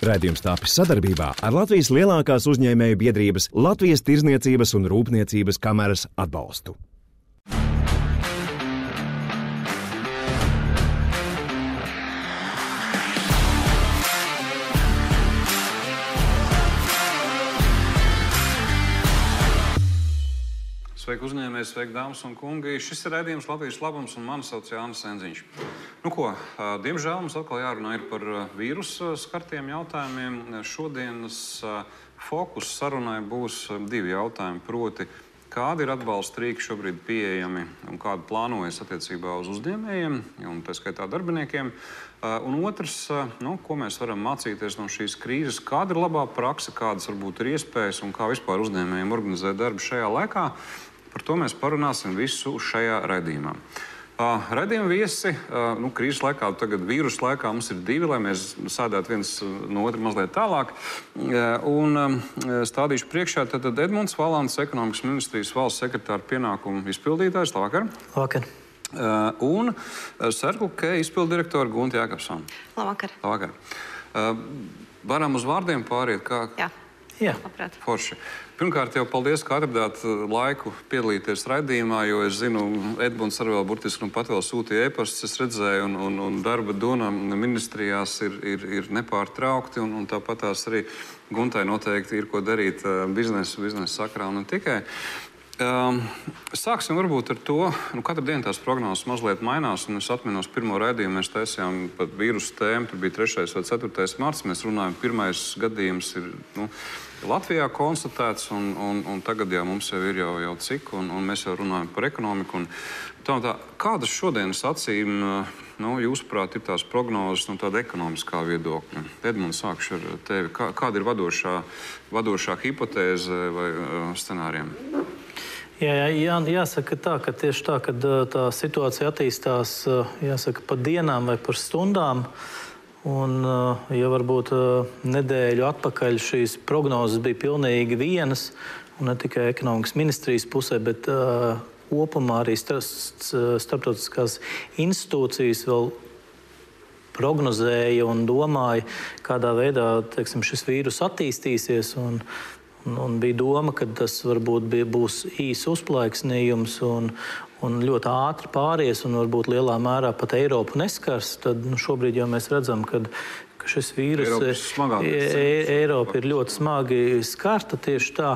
Radījums tāpis sadarbībā ar Latvijas lielākās uzņēmēju biedrības Latvijas Tirzniecības un Rūpniecības kameras atbalstu. Sveiki, uzņēmēji, sveiki, dāmas un kungi. Šis ir redzējums Latvijas labums, un mani sauc Jānis Enziņš. Nu, ko, diemžēl mums atkal jārunā par vīrusu skartiem jautājumiem. Šodienas fokus sarunai būs divi jautājumi. Proti, kādi ir atbalsta rīki šobrīd pieejami un kādi plānojas attiecībā uz uzņēmējiem, un tā skaitā darbiniekiem. Un otrs, nu, ko mēs varam mācīties no šīs krīzes, kāda ir labā praksa, kādas varbūt ir iespējas un kā vispār uzņēmējiem organizēt darbu šajā laikā. Par to mēs parunāsim visu šajā raidījumā. Uh, Radījuma viesi uh, nu, krīzes laikā, tagad vīrusu laikā mums ir divi, lai mēs sēdētu viens no otra mazliet tālāk. Uh, un um, stādīšu priekšā tad Edmunds Valants, ekonomikas ministrijas valsts sekretāra pienākumu izpildītājs. Labvakar! Labvakar. Un Serklu K. izpildirektora Gunta Jākapsona. Labvakar! Labvakar. Varam uz vārdiem pāriet, kā, Jā. Jā. Labprāt. Forši. Pirmkārt, jau paldies, ka atradāt laiku piedalīties raidījumā, jo es zinu, Edmunds arī vēl burtiski nu pat vēl sūtīja e-pastus. Es redzēju, un, un, un darba dona ministrijās ir, ir, ir nepārtraukti, un, un tāpat tās arī Guntai noteikti ir ko darīt biznesa, biznesa sakrā un ne tikai. Um, sāksim varbūt ar to, ka nu, katru dienu tās prognozes mazliet mainās. Es atceros, pirmo raidījumu mēs taisījām par vīrusu tēmu. Tur bija 3. vai 4. marts. Mēs runājam, pirmais gadījums ir. Nu, Latvijā konstatēts, un, un, un tagad jau mums jau ir jau, jau cik, un, un mēs jau runājam par ekonomiku. Tā, tā, kādas šodienas acīm, nu, jūsuprāt, ir tās prognozes no tāda ekonomiskā viedokļa? Edmunds, sākšu ar tevi. Kā, kāda ir vadošā, vadošā hipotēze vai scenārijiem? Jā, jā, jāsaka tā, ka tieši tā, kad tā situācija attīstās jāsaka, pa dienām vai par stundām. Un, ja varbūt nedēļu atpakaļ šīs prognozes bija pilnīgi vienas, ne tikai ekonomikas ministrijas pusē, bet uh, kopumā arī starptautiskās institūcijas vēl prognozēja un domāja, kādā veidā teiksim, šis vīrus attīstīsies. Un, Un, un bija doma, ka tas varbūt bija, būs īsts uzplaiksnījums un, un ļoti ātri pāries, un varbūt lielā mērā pat Eiropu neskars. Tad nu, šobrīd jau mēs redzam, ka, ka šis vīrus Eiropa ir ļoti smagi skarta tieši tā.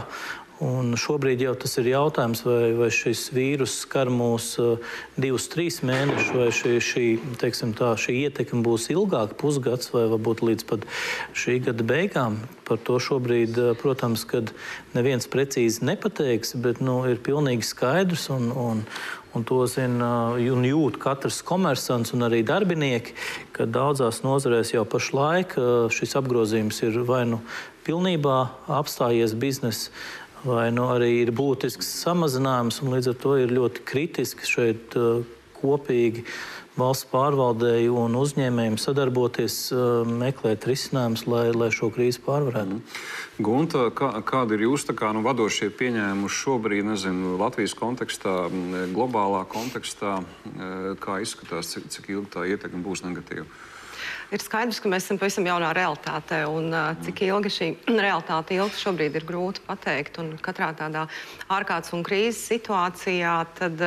Un šobrīd jau tas ir jautājums, vai, vai šis vīrus skar mūs uh, divus, trīs mēnešus, vai šī, šī, teiksim, tā, šī ietekme būs ilgāka, pusgads vai varbūt līdz pat šī gada beigām. Par to šobrīd, uh, protams, neviens precīzi nepateiks, bet nu, ir pilnīgi skaidrs un, un, Un to zina un jūt katrs komersants un arī darbinieki, ka daudzās nozarēs jau pašlaik šis apgrozījums ir vai nu pilnībā apstājies biznesa vai nu arī ir būtisks samazinājums, līdz ar to ir ļoti kritiski šeit uh, kopīgi valsts pārvaldēji un uzņēmējiem sadarboties, uh, meklēt risinājumus, lai, lai šo krīzi pārvarētu. Mm. Gunta, kā, kādi ir jūsu kā, nu, vadošie pieņēmumi šobrīd, nezinu, Latvijas kontekstā, globālā kontekstā, kā izskatās, cik, cik ilgi tā ietekme būs negatīva? Ir skaidrs, ka mēs esam pavisam jaunā realitātē. Un, cik ilgi šī realitāte ilgs šobrīd ir grūti pateikt. Un katrā tādā ārkārtas un krīzes situācijā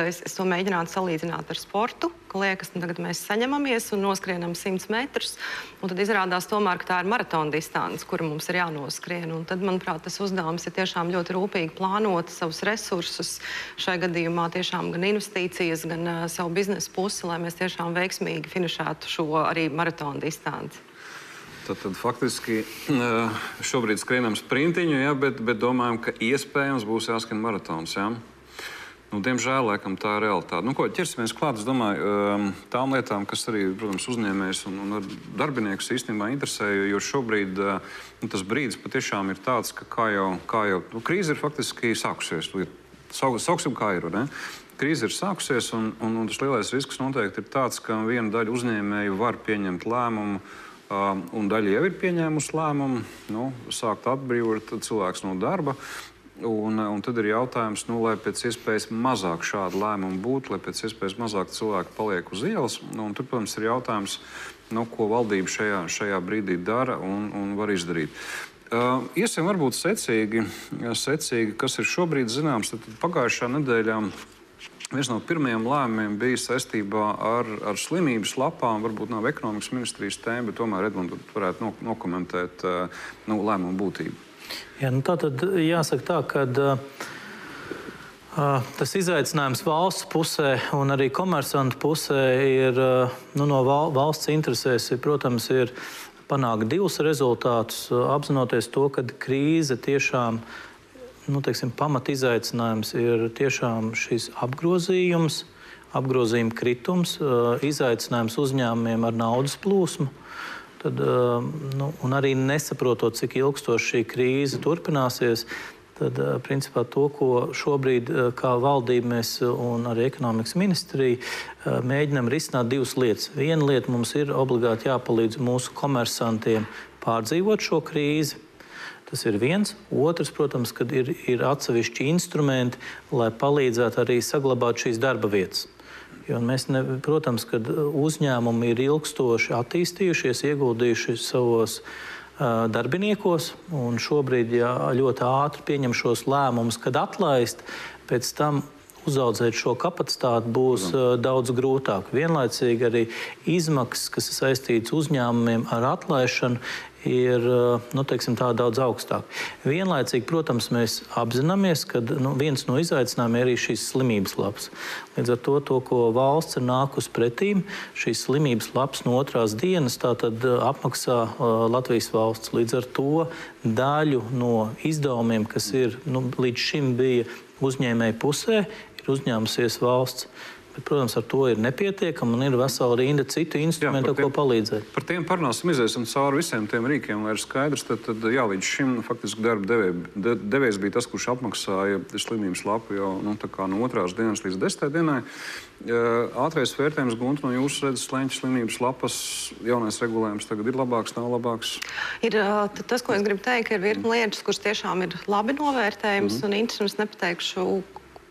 es, es to mēģinātu salīdzināt ar sportu ka liekas, ka tagad mēs saņemamies un noskrienam 100 metrus. Tad izrādās, tomēr, ka tā ir maratona distance, kura mums ir jānoskrien. Un tad, manuprāt, tas uzdevums ir tiešām ļoti rūpīgi plānot savus resursus. Šai gadījumā tiešām gan investīcijas, gan uh, savu biznesa pusi, lai mēs tiešām veiksmīgi finišētu šo arī maratona distanci. Tad, tad faktiski šobrīd skrienam sprintiņu, ja, bet, bet domājam, ka iespējams būs jāskrien maratons. Ja? Nu, diemžēl laikam, tā ir realitāte. Nu, ko, ķersimies klāt domāju, um, tām lietām, kas arī protams, uzņēmējs un, un darbiniekus īstenībā interesē. Jo šobrīd uh, nu, tas brīdis patiešām ir tāds, ka kā jau, kā jau nu, krīze ir faktiski sākusies. Sauksim, kā ir. Ne? Krīze ir sākusies, un, un, un tas lielais risks noteikti ir tāds, ka viena daļa uzņēmēju var pieņemt lēmumu. Uh, un daļa jau ir pieņēmusi lēmumu, nu, sākt atbrīvot cilvēku no darba. Un, un tad ir jautājums, nu, lai pēc iespējas mazāk šādu lēmumu būtu, lai pēc iespējas mazāk cilvēku paliek uz ielas. Nu, tur, protams, ir jautājums, nu, ko valdība šajā, šajā brīdī dara un, un var izdarīt. Uh, iesim varbūt secīgi, secīgi, kas ir šobrīd zināms. Tad pagājušā nedēļā viens no pirmajiem lēmumiem bija saistībā ar, ar slimības lapām. Varbūt nav ekonomikas ministrijas tēma, bet tomēr Edmunds varētu no, nokomentēt uh, nu, lēmumu būtību. Jā, nu tā tad jāsaka tā, ka. Uh, Tas izaicinājums valsts pusē un arī komersantu pusē ir nu, no valsts interesēs, ir, protams, ir panākt divus rezultātus, apzinoties to, ka krīze tiešām nu, teiksim, pamat izaicinājums ir tiešām šis apgrozījums, apgrozījuma kritums, izaicinājums uzņēmumiem ar naudas plūsmu. Tad, nu, arī nesaprotot, cik ilgstoši šī krīze turpināsies, Tad, principā, to, ko šobrīd kā valdība mēs un arī ekonomikas ministrija mēģinām risināt divas lietas. Viena lieta mums ir obligāti jāpalīdz mūsu komersantiem pārdzīvot šo krīzi. Tas ir viens. Otrs, protams, ir, ir atsevišķi instrumenti, lai palīdzētu arī saglabāt šīs darba vietas. Jo mēs, ne, protams, kad uzņēmumi ir ilgstoši attīstījušies, ieguldījuši savos uh, darbiniekos. Šobrīd, ja ļoti ātri pieņem šos lēmumus, kad atlaist, pēc tam uzaudzēt šo kapacitāti būs uh, daudz grūtāk. Vienlaicīgi arī izmaksas, kas ir saistītas uzņēmumiem ar atlaišanu, ir nu, teiksim, daudz augstāk. Vienlaicīgi, protams, mēs apzināmies, ka nu, viens no izaicinājumiem ir arī šīs slimības lapas. Līdz ar to, to ko valsts ir nākusi pretīm, šīs slimības lapas no otrās dienas apmaksā Latvijas valsts. Līdz ar to daļu no izdevumiem, kas ir nu, līdz šim bija uzņēmēji pusē, uzņēmusies valsts. Bet, protams, ar to ir nepietiekami un ir vesela rinda citu instrumentu, ko palīdzēt. Par tiem parunāsim, iziesim cauri visiem tiem rīkiem, lai ir skaidrs. Tad, tad jā, līdz šim faktiski darba devē, de, devējs bija tas, kurš apmaksāja slimības lapu jau nu, no otrās dienas līdz desmitai dienai. Ātrais vērtējums, Gunte, no jūsu redzes, slēņķa slimības lapas jaunais regulējums tagad ir labāks, nav labāks? Ir tas, ko es gribu teikt, ir virkni lietas, kuras tiešām ir labi novērtējums, mm -hmm. un interesants nepateikšu,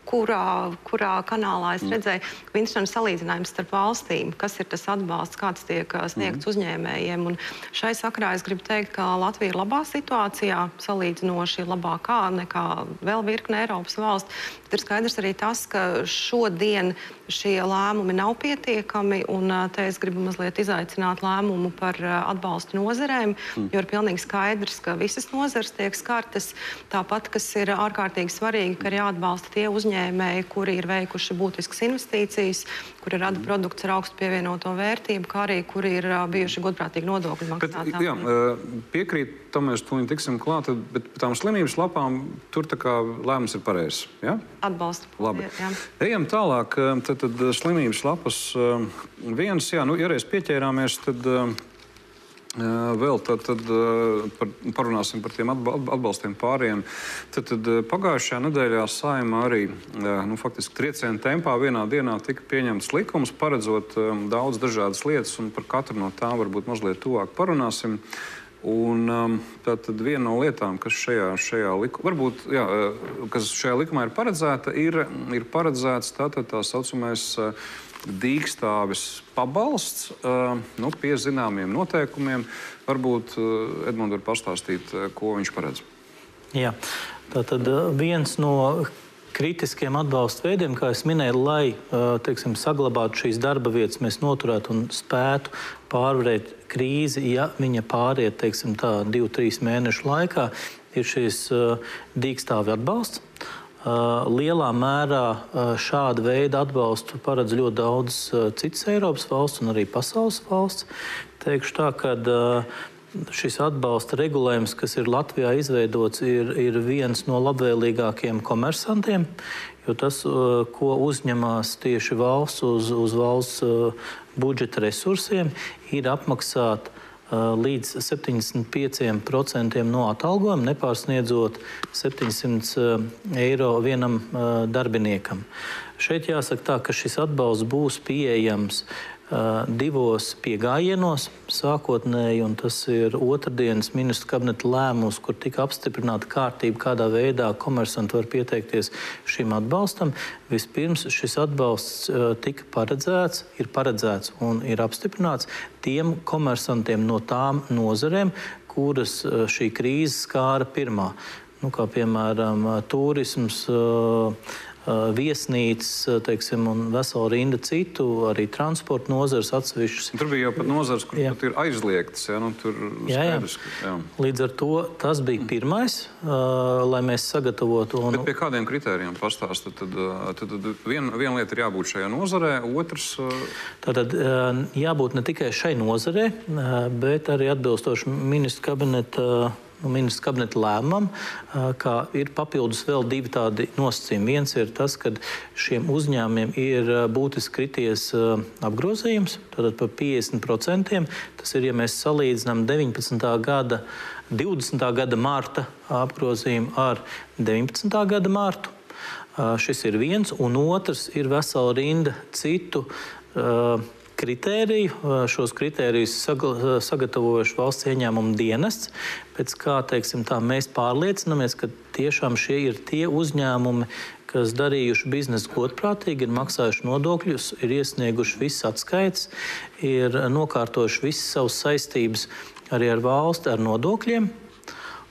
kurā, kurā kanālā es mm. redzēju, ir salīdzinājums starp valstīm, kas ir tas atbalsts, kāds tiek sniegts mm. uzņēmējiem. Un šai sakrā es gribu teikt, ka Latvija ir labā situācijā, salīdzinoši labākā nekā vēl virkne Eiropas valsts. Tad ir skaidrs arī tas, ka šodien šie lēmumi nav pietiekami, un te es gribu mazliet izaicināt lēmumu par atbalstu nozerēm, mm. jo ir pilnīgi skaidrs, ka visas nozeres tiek skartas. Tāpat, kas ir ārkārtīgi svarīgi, ka ir jāatbalsta tie uzņēmēji, kuri ir veikuši būtiskas investīcijas, kuri rada mm. produktus ar augstu pievienoto vērtību, kā arī kuri ir bijuši godprātīgi nodokļu maksātāji. Jā, piekrīt, tam mēs tūlīt tiksim klāt, bet par tām slimības lapām tur lēmums ir pareizs. Ja? Atbalstu. Labi. Jā. Ejam tālāk. Tad tad slimības lapas viens, jā, nu, ja reiz pieķērāmies, tad vēl tad, tad par, parunāsim par tiem atbalstiem pāriem. Tad, tad pagājušajā nedēļā saimā arī nu, faktiski trieciena tempā vienā dienā tika pieņemts likums, paredzot daudz dažādas lietas, un par katru no tām varbūt mazliet tuvāk parunāsim. Un, um, tā tad viena no lietām, kas šajā, šajā, liku, varbūt, jā, kas šajā likumā ir paredzēta, ir, ir paredzēts tā, tā, tā saucamais uh, dīkstāvis pabalsts uh, nu, pie zināmiem noteikumiem. Varbūt Edmunds var pastāstīt, ko viņš paredz. Jā, tā tad viens no kritiskiem atbalsta veidiem, kā jau minēju, lai teiksim, saglabātu šīs darba vietas, mēs noturētu un spētu pārvarēt krīzi, ja viņa pāriet teiksim, tā, divu, trīs mēnešu laikā, ir šīs dīkstāvi atbalsts. Lielā mērā šāda veida atbalstu paredz ļoti daudz citas Eiropas valsts un arī pasaules valsts. Teikšu tā, ka šis atbalsta regulējums, kas ir Latvijā izveidots, ir, ir viens no labvēlīgākajiem komersantiem. Jo tas, ko uzņemās tieši valsts uz, uz valsts budžeta resursiem, ir apmaksāt līdz 75% no atalgojuma, nepārsniedzot 700 eiro vienam darbiniekam. Šeit jāsaka tā, ka šis atbalsts būs pieejams divos piegājienos sākotnēji, un tas ir otrdienas ministru kabineta lēmums, kur tika apstiprināta kārtība, kādā veidā komersanti var pieteikties šim atbalstam. Vispirms šis atbalsts tika paredzēts, ir paredzēts un ir apstiprināts tiem komersantiem no tām nozarēm, kuras šī krīze skāra pirmā. Nu, kā piemēram, turisms, viesnīcas, teiksim, un vesela rinda citu, arī transporta nozares atsevišķas. Tur bija jau pat nozares, kur jā. pat ir aizliegtas. Jā, nu, tur jā, skaidrs, jā. Ka, jā. Līdz ar to tas bija pirmais, uh, lai mēs sagatavotu. Un... Bet pie kādiem kritērijiem pastāstīt? Tad, tad, tad viena vien lieta ir jābūt šajā nozarē, otrs. Tātad jābūt ne tikai šai nozarē, bet arī atbilstoši ministru kabineta nu, ministrs kabineta lēmumam, ka ir papildus vēl divi tādi nosacījumi. Viens ir tas, ka šiem uzņēmumiem ir būtiski krities apgrozījums, tātad par 50%. Tas ir, ja mēs salīdzinām 19. gada, 20. gada marta apgrozījumu ar 19. gada martu. Šis ir viens, un otrs ir vesela rinda citu uh, kritēriju. Šos kritērijus sagatavojuši valsts ieņēmuma dienests. Pēc kā teiksim, tā, mēs pārliecinamies, ka tiešām šie ir tie uzņēmumi, kas darījuši biznesu godprātīgi, ir maksājuši nodokļus, ir iesnieguši visas atskaites, ir nokārtojuši visas savas saistības arī ar valsti, ar nodokļiem.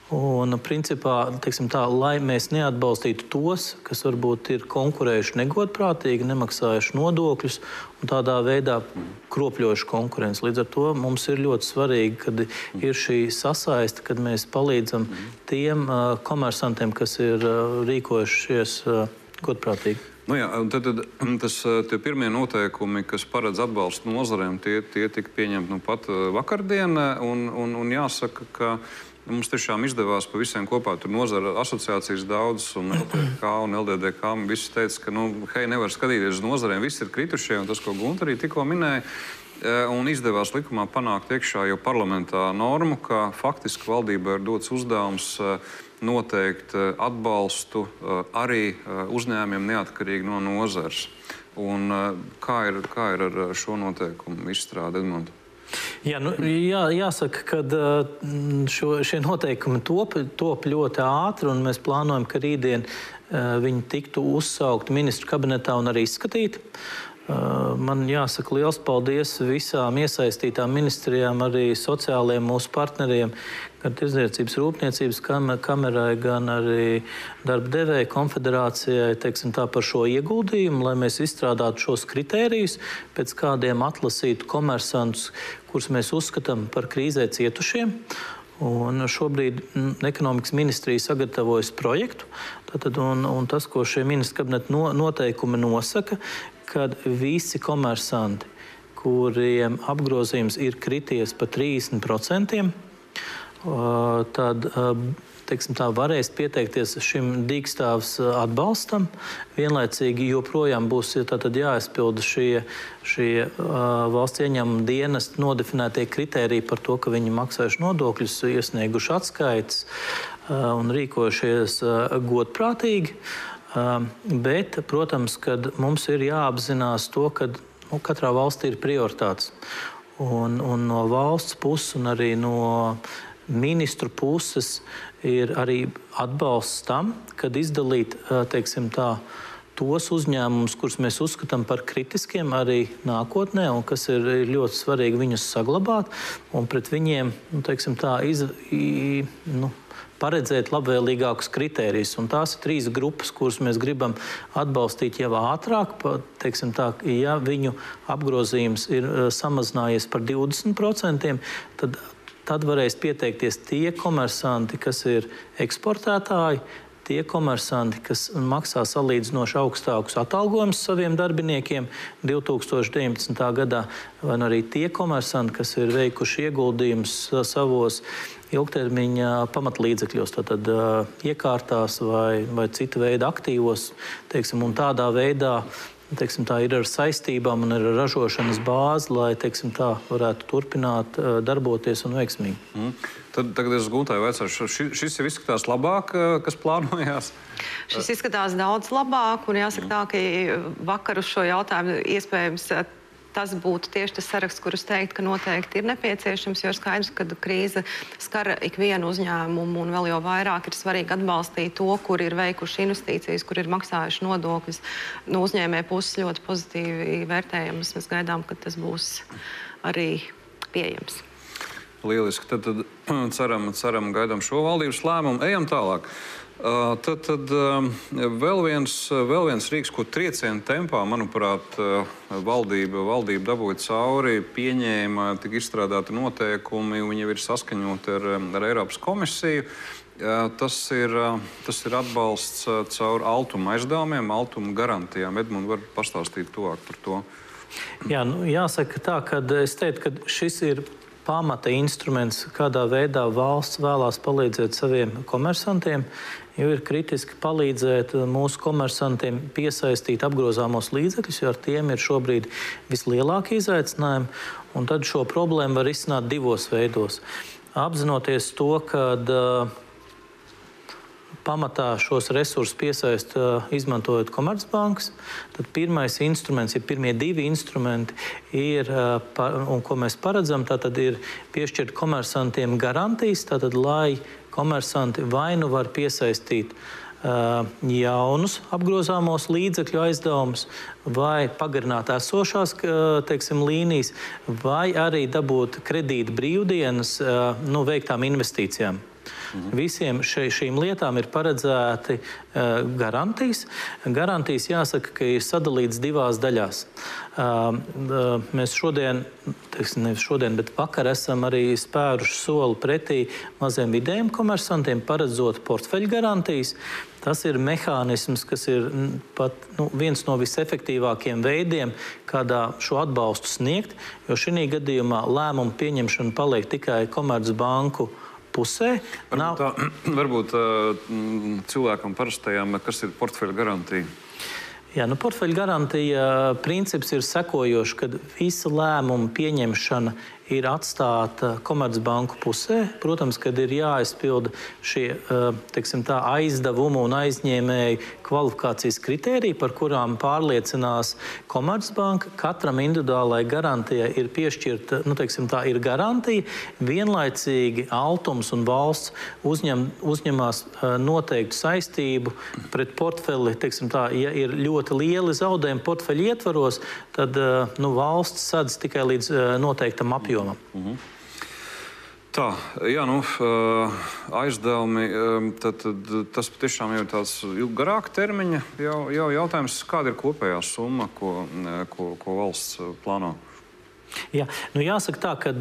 Un, principā, tā, lai mēs neatbalstītu tos, kas varbūt ir konkurējuši negodprātīgi, nemaksājuši nodokļus un tādā veidā kropļojuši konkurenci. Līdz ar to mums ir ļoti svarīgi, kad ir šī sasaiste, kad mēs palīdzam tiem uh, komersantiem, kas ir uh, rīkojušies uh, godprātīgi. Nu jā, tad, tad tas, pirmie noteikumi, kas paredz atbalstu nozarēm, tie, tie tika pieņemti nu pat vakardien. Un, un, un jāsaka, ka Mums tiešām izdevās pa visiem kopā. Tur nozara asociācijas daudz, un LTK un LDDK. Visi teica, ka, nu, hei, nevar skatīties uz nozarēm, viss ir kritušie, un tas, ko Gunta arī tikko minēja. E, un izdevās likumā panākt iekšā jau parlamentā normu, ka faktiski valdībai ir dots uzdevums e, noteikt e, atbalstu arī uzņēmumiem neatkarīgi no nozares. Un, kā, ir, kā ir ar šo noteikumu izstrādi Edmunds? Jā, nu, jā, jāsaka, ka šie noteikumi top, top ļoti ātri, un mēs plānojam, ka rītdien viņi tiktu uzsaukti ministru kabinetā un arī izskatīti. Man jāsaka liels paldies visām iesaistītām ministrijām, arī sociālajiem mūsu partneriem, gan Tirzniecības rūpniecības kamerai, gan arī darba devēja konfederācijai teiksim, tā, par šo ieguldījumu, lai mēs izstrādātu šos kritērijus, pēc kādiem atlasītu komersantus, kurus mēs uzskatām par krīzē cietušiem. Un šobrīd ekonomikas ministrija sagatavojas projektu. Tātad, un, un tas, ko šie ministra kabineta no, noteikumi nosaka, kad visi komersanti, kuriem apgrozījums ir krities par 30%, tad teiksim, tā, varēs pieteikties šim dīkstāvs atbalstam. Vienlaicīgi joprojām būs jāizpilda šie, šie valsts ieņēmuma dienas nodefinētie kriteriji par to, ka viņi maksājuši nodokļus, iesnieguši atskaites un rīkojušies godprātīgi. Bet, protams, mums ir jāapzinās to, ka nu, katrā valstī ir prioritātes. Un, un no valsts puses, un arī no ministru puses ir arī atbalsts tam, kad izdalīt teiksim, tā, tos uzņēmumus, kurus mēs uzskatām par kritiskiem arī nākotnē, un kas ir, ir ļoti svarīgi viņus saglabāt un pret viņiem nu, teiksim, tā, iz, i, nu, paredzēt labvēlīgākus kritērijus. Un tās ir trīs grupas, kuras mēs gribam atbalstīt jau ātrāk. Teiksim tā, ja viņu apgrozījums ir samazinājies par 20%, tad tad varēs pieteikties tie komersanti, kas ir eksportētāji, tie komersanti, kas maksā salīdzinoši augstākus atalgojumus saviem darbiniekiem 2019. gadā, vai arī tie komersanti, kas ir veikuši ieguldījumus savos ilgtermiņa pamatlīdzekļos, tātad iekārtās vai, vai cita veida aktīvos, teiksim, un tādā veidā teiksim, tā ir ar saistībām un ar ražošanas bāzi, lai teiksim, tā varētu turpināt darboties un veiksmīgi. Mm. Tad, tagad es gūstāju vecāku. Šis, šis jau izskatās labāk, kas plānojās. Šis izskatās daudz labāk, un jāsaka tā, ka vakar uz šo jautājumu iespējams tas būtu tieši tas saraksts, kurus teikt, ka noteikti ir nepieciešams, jo skaidrs, ka krīze skar ikvienu uzņēmumu un vēl jau vairāk ir svarīgi atbalstīt to, kur ir veikuši investīcijas, kur ir maksājuši nodokļus. No uzņēmē puses ļoti pozitīvi vērtējams. Mēs gaidām, ka tas būs arī pieejams. Lieliski. Tad, tad ceram, ceram, gaidām šo valdības lēmumu. Ejam tālāk. Tad, tad vēl, viens, vēl viens rīks, ko trieciena tempā, manuprāt, valdība, valdība dabūja cauri, pieņēma, tika izstrādāti noteikumi, viņi jau ir saskaņoti ar, ar Eiropas komisiju. Tas ir, tas ir atbalsts caur altuma aizdevumiem, altuma garantijām. Edmunds var pastāstīt tuvāk par to. Jā, nu, jāsaka tā, ka es teiktu, ka šis ir pamata instruments, kādā veidā valsts vēlās palīdzēt saviem komersantiem, jo ir kritiski palīdzēt mūsu komersantiem piesaistīt apgrozāmos līdzekļus, jo ar tiem ir šobrīd vislielākie izaicinājumi. Un tad šo problēmu var izsnākt divos veidos. Apzinoties to, ka uh, pamatā šos resursus piesaista izmantojot komercbankas. Tad pirmais instruments, ja pirmie divi instrumenti ir, un ko mēs paredzam, tad ir piešķirt komersantiem garantijas, tātad, lai komersanti vai nu var piesaistīt jaunus apgrozāmos līdzekļu aizdevumus, vai pagarināt esošās teiksim, līnijas, vai arī dabūt kredīta brīvdienas nu, veiktām investīcijām. Mhm. Visiem še, šīm lietām ir paredzēti uh, garantijas. Garantijas jāsaka, ka ir sadalīts divās daļās. Uh, uh, mēs šodien, teiksim, nevis šodien, bet vakar esam arī spēruši soli pretī maziem vidējiem komersantiem, paredzot portfeļu garantijas. Tas ir mehānisms, kas ir pat nu, viens no visefektīvākajiem veidiem, kādā šo atbalstu sniegt. Jo šī gadījumā lēmumu pieņemšana paliek tikai Komercbanku uh, pusē. Varbūt, nav... tā, varbūt uh, cilvēkam parastajām, kas ir portfeļa garantija? Jā, nu, portfeļa garantija princips ir sekojošs, ka visa lēmuma pieņemšana ir atstāta Komercbanku pusē. Protams, kad ir jāizpilda šie teiksim, tā, aizdevumu un aizņēmēju kvalifikācijas kritēriji, par kurām pārliecinās Komercbanka. Katram individuālai garantijai ir piešķirta nu, teiksim, tā, ir garantija. Vienlaicīgi Altums un valsts uzņem, uzņemās noteiktu saistību pret portfeli. Teiksim, tā, ja ir ļoti lieli zaudējumi portfeļa ietvaros, tad nu, valsts sadz tikai līdz noteiktam apjomam apjomam. Mm -hmm. Tā, jā, nu, aizdevumi, tad, tad tas patiešām ir tāds garāka termiņa jau, jau jautājums, kāda ir kopējā summa, ko, ko, ko valsts plāno. Jā, nu jāsaka tā, ka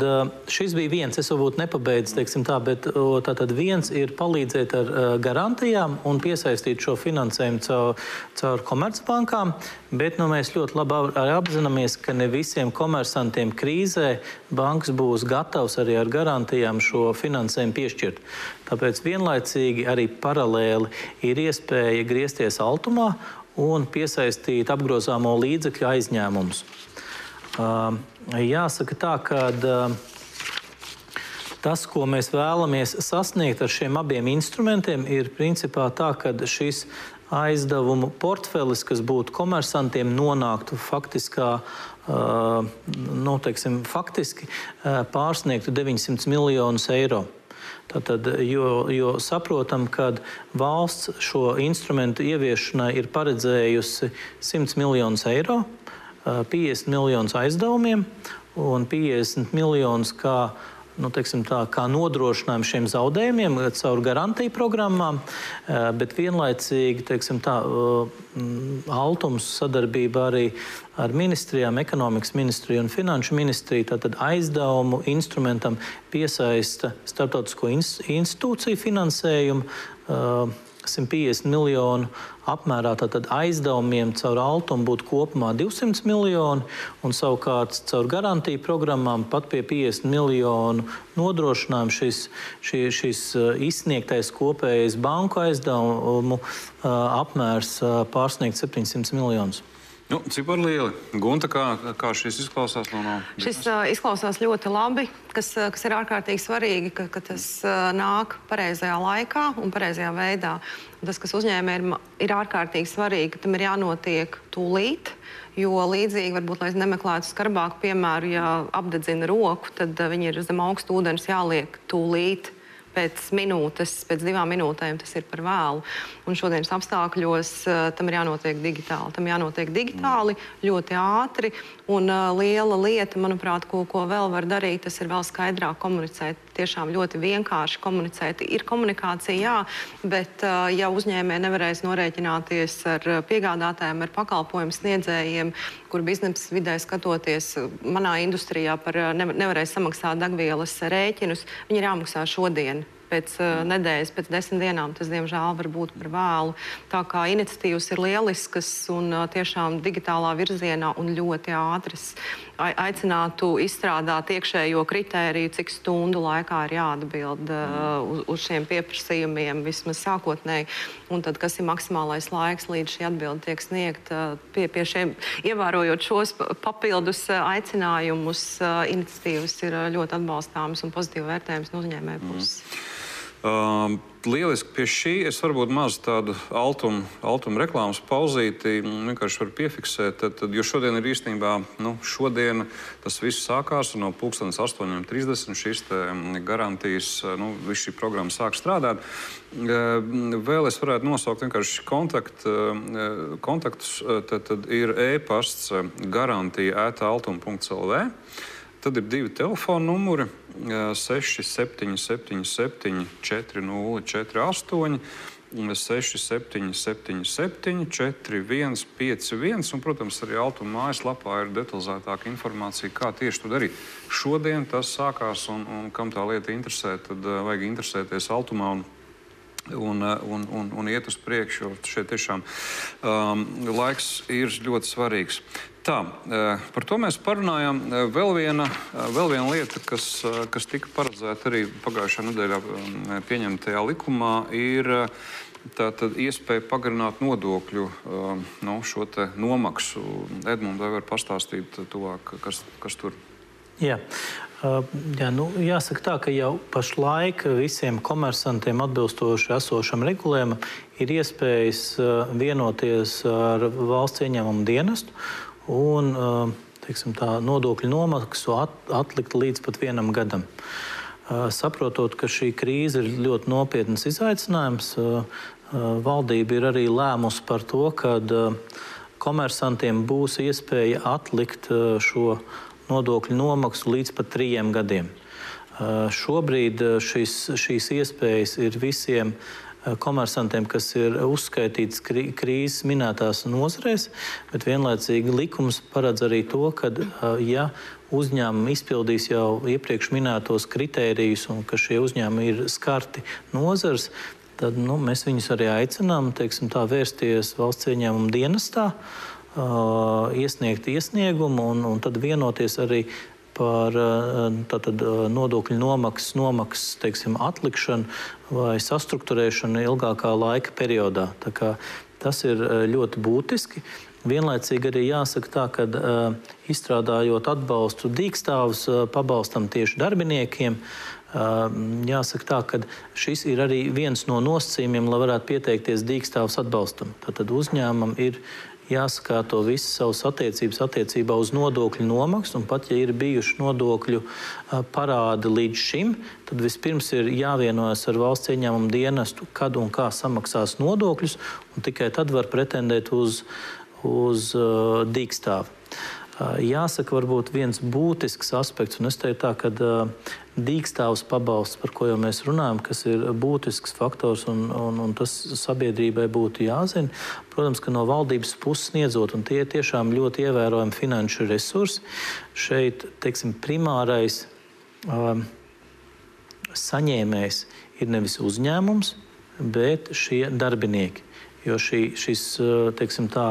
šis bija viens, es varbūt nepabeidzu, teiksim tā, bet tātad viens ir palīdzēt ar garantijām un piesaistīt šo finansējumu caur, caur komercbankām, bet nu, mēs ļoti labi apzināmies, ka ne visiem komersantiem krīzē bankas būs gatavs arī ar garantijām šo finansējumu piešķirt. Tāpēc vienlaicīgi arī paralēli ir iespēja griezties altumā un piesaistīt apgrozāmo līdzekļu aizņēmumus. Jāsaka tā, ka tas, ko mēs vēlamies sasniegt ar šiem abiem instrumentiem, ir principā tā, ka šis aizdevumu portfelis, kas būtu komersantiem, nonāktu faktiskā, nu, teiksim, faktiski pārsniegtu 900 miljonus eiro. Tātad, jo, jo saprotam, ka valsts šo instrumentu ieviešanai ir paredzējusi 100 miljonus eiro. 50 miljonus aizdevumiem un 50 miljonus kā nu, tā, kā nodrošinājumu šiem zaudējumiem caur garantiju programmām, bet vienlaicīgi teiksim, tā, Altums sadarbība arī ar ministrijām, ekonomikas ministriju un finanšu ministriju, tātad aizdevumu instrumentam piesaista starptautisko institūciju finansējumu 150 miljonu apmērā aizdevumiem caur Altumu būtu kopumā 200 miljoni, un savukārt caur garantiju programmām pat pie 50 miljonu nodrošinājumu šis, šis, šis uh, izsniegtais kopējais banku aizdevumu uh, apmērs uh, pārsniegt 700 miljonus. Nu, cik var lieli? Gunta, kā, kā šis izklausās no no? Šis uh, izklausās ļoti labi, kas, kas ir ārkārtīgi svarīgi, ka, ka tas uh, nāk pareizajā laikā un pareizajā veidā. Un tas, kas uzņēmējiem ir, ir ārkārtīgi svarīgi, tam ir jānotiek tūlīt. Jo līdzīgi, varbūt, lai nemeklētu skarbāku piemēru, ja apdedzina roku, tad uh, viņi ir zem augsta ūdens jāliek tūlīt pēc minūtes, pēc divām minūtēm tas ir par vēlu. Un šodienas apstākļos uh, tam ir jānotiek digitāli. Tam jānotiek digitāli, ļoti ātri. Un uh, liela lieta, manuprāt, ko, ko vēl var darīt, tas ir vēl skaidrāk komunicēt. Tiešām ļoti vienkārši komunicēt. Ir komunikācija, jā, bet ja uzņēmēji nevarēs norēķināties ar piegādātājiem, ar pakalpojumu sniedzējiem, kur biznesa vidē skatoties manā industrijā par nevarēs samaksāt degvielas rēķinus, viņi ir jāmaksā šodien pēc uh, nedēļas, pēc desmit dienām tas, diemžēl, var būt par vēlu. Tā kā iniciatīvas ir lieliskas un uh, tiešām digitālā virzienā un ļoti ātras. Aicinātu izstrādāt iekšējo kritēriju, cik stundu laikā ir jāatbild uh, uz, uz šiem pieprasījumiem, vismaz sākotnēji, un tad, kas ir maksimālais laiks, līdz šī atbilde tiek sniegta. Pie, pie šiem, ievērojot šos papildus aicinājumus, iniciatīvas ir ļoti atbalstāmas un pozitīvi vērtējamas no uzņēmēju puses. Mm. Um, lieliski pie šī es varbūt maz tādu altumu, altumu reklāmas pauzīti vienkārši varu piefiksēt. Tad, tad, jo šodien ir īstenībā, nu, šodien tas viss sākās no 8.30 šīs garantijas, nu, viss šī programma sāk strādāt. Vēl es varētu nosaukt vienkārši kontakt, kontaktus. Tad, tad ir e-pasts garantija ētaltuma.lv. Tad ir divi telefona numuri 6777, 4048. 6777, 4151. Un, protams, arī Altuma mājaslapā ir detalizētāka informācija, kā tieši to darīt. Šodien tas sākās, un, un kam tā lieta interesē, tad vajag interesēties Altumā. Un, un, un, un, un iet uz priekšu, šeit tiešām um, laiks ir ļoti svarīgs. Tā, eh, par to mēs parunājām. Eh, vēl viena, eh, vēl viena lieta, kas, kas tika paredzēta arī pagājušā nedēļā pieņemtajā likumā, ir tātad iespēja pagarināt nodokļu nu, šo nomaksu. Edmunds, vai var pastāstīt tuvāk, kas, kas tur ir? Jā. Jā, nu, jāsaka tā, ka jau pašlaik visiem komersantiem atbilstoši esošam regulējumam ir iespējas vienoties ar valsts ieņēmumu dienestu un teiksim, tā, nodokļu nomaksu at, atlikt līdz pat vienam gadam. Saprotot, ka šī krīze ir ļoti nopietns izaicinājums, valdība ir arī lēmusi par to, ka komersantiem būs iespēja atlikt šo nodokļu nomaksu līdz pat trījiem gadiem. Šobrīd šis, šīs iespējas ir visiem uh, Eh, komersantiem, kas ir uzskaitīts krīzes minētās nozarēs, bet vienlaicīgi likums paredz arī to, ka, ja uzņēmumi izpildīs jau iepriekš minētos kritērijus un ka šie uzņēmumi ir skarti nozars, tad nu, mēs viņus arī aicinām teiksim, tā, vērsties valsts ieņēmuma dienestā, uh, iesniegt iesniegumu un, un tad vienoties arī par eh, tātad, eh, nodokļu nomaksas, nomaksas teiksim, atlikšanu vai sastruktūrēšanu ilgākā laika periodā. Tas ir eh, ļoti būtiski. Vienlaicīgi arī jāsaka tā, ka uh, izstrādājot atbalstu dīkstāvus, uh, pabalstam tieši darbiniekiem, uh, jāsaka tā, ka šis ir arī viens no nosacījumiem, lai varētu pieteikties dīkstāvus atbalstam. Tad uzņēmumam ir jāsakārto visas savas attiecības attiecībā uz nodokļu nomaksu. Pat ja ir bijuši nodokļu parādi līdz šim, tad vispirms ir jāvienojas ar valsts ieņēmumu dienestu, kad un kā samaksās nodokļus, un tikai tad var pretendēt uz, uz uh, dīkstāvu. Jāsaka, varbūt viens būtisks aspekts, un es teiktu tā, ka dīkstāvs pabalsts, par ko jau mēs runājam, kas ir būtisks faktors un, un, un tas sabiedrībai būtu jāzina. Protams, ka no valdības puses sniedzot, un tie ir tiešām ļoti ievērojami finanšu resursi, šeit, teiksim, primārais um, saņēmējs ir nevis uzņēmums, bet šie darbinieki. Jo šī, šis, teiksim tā,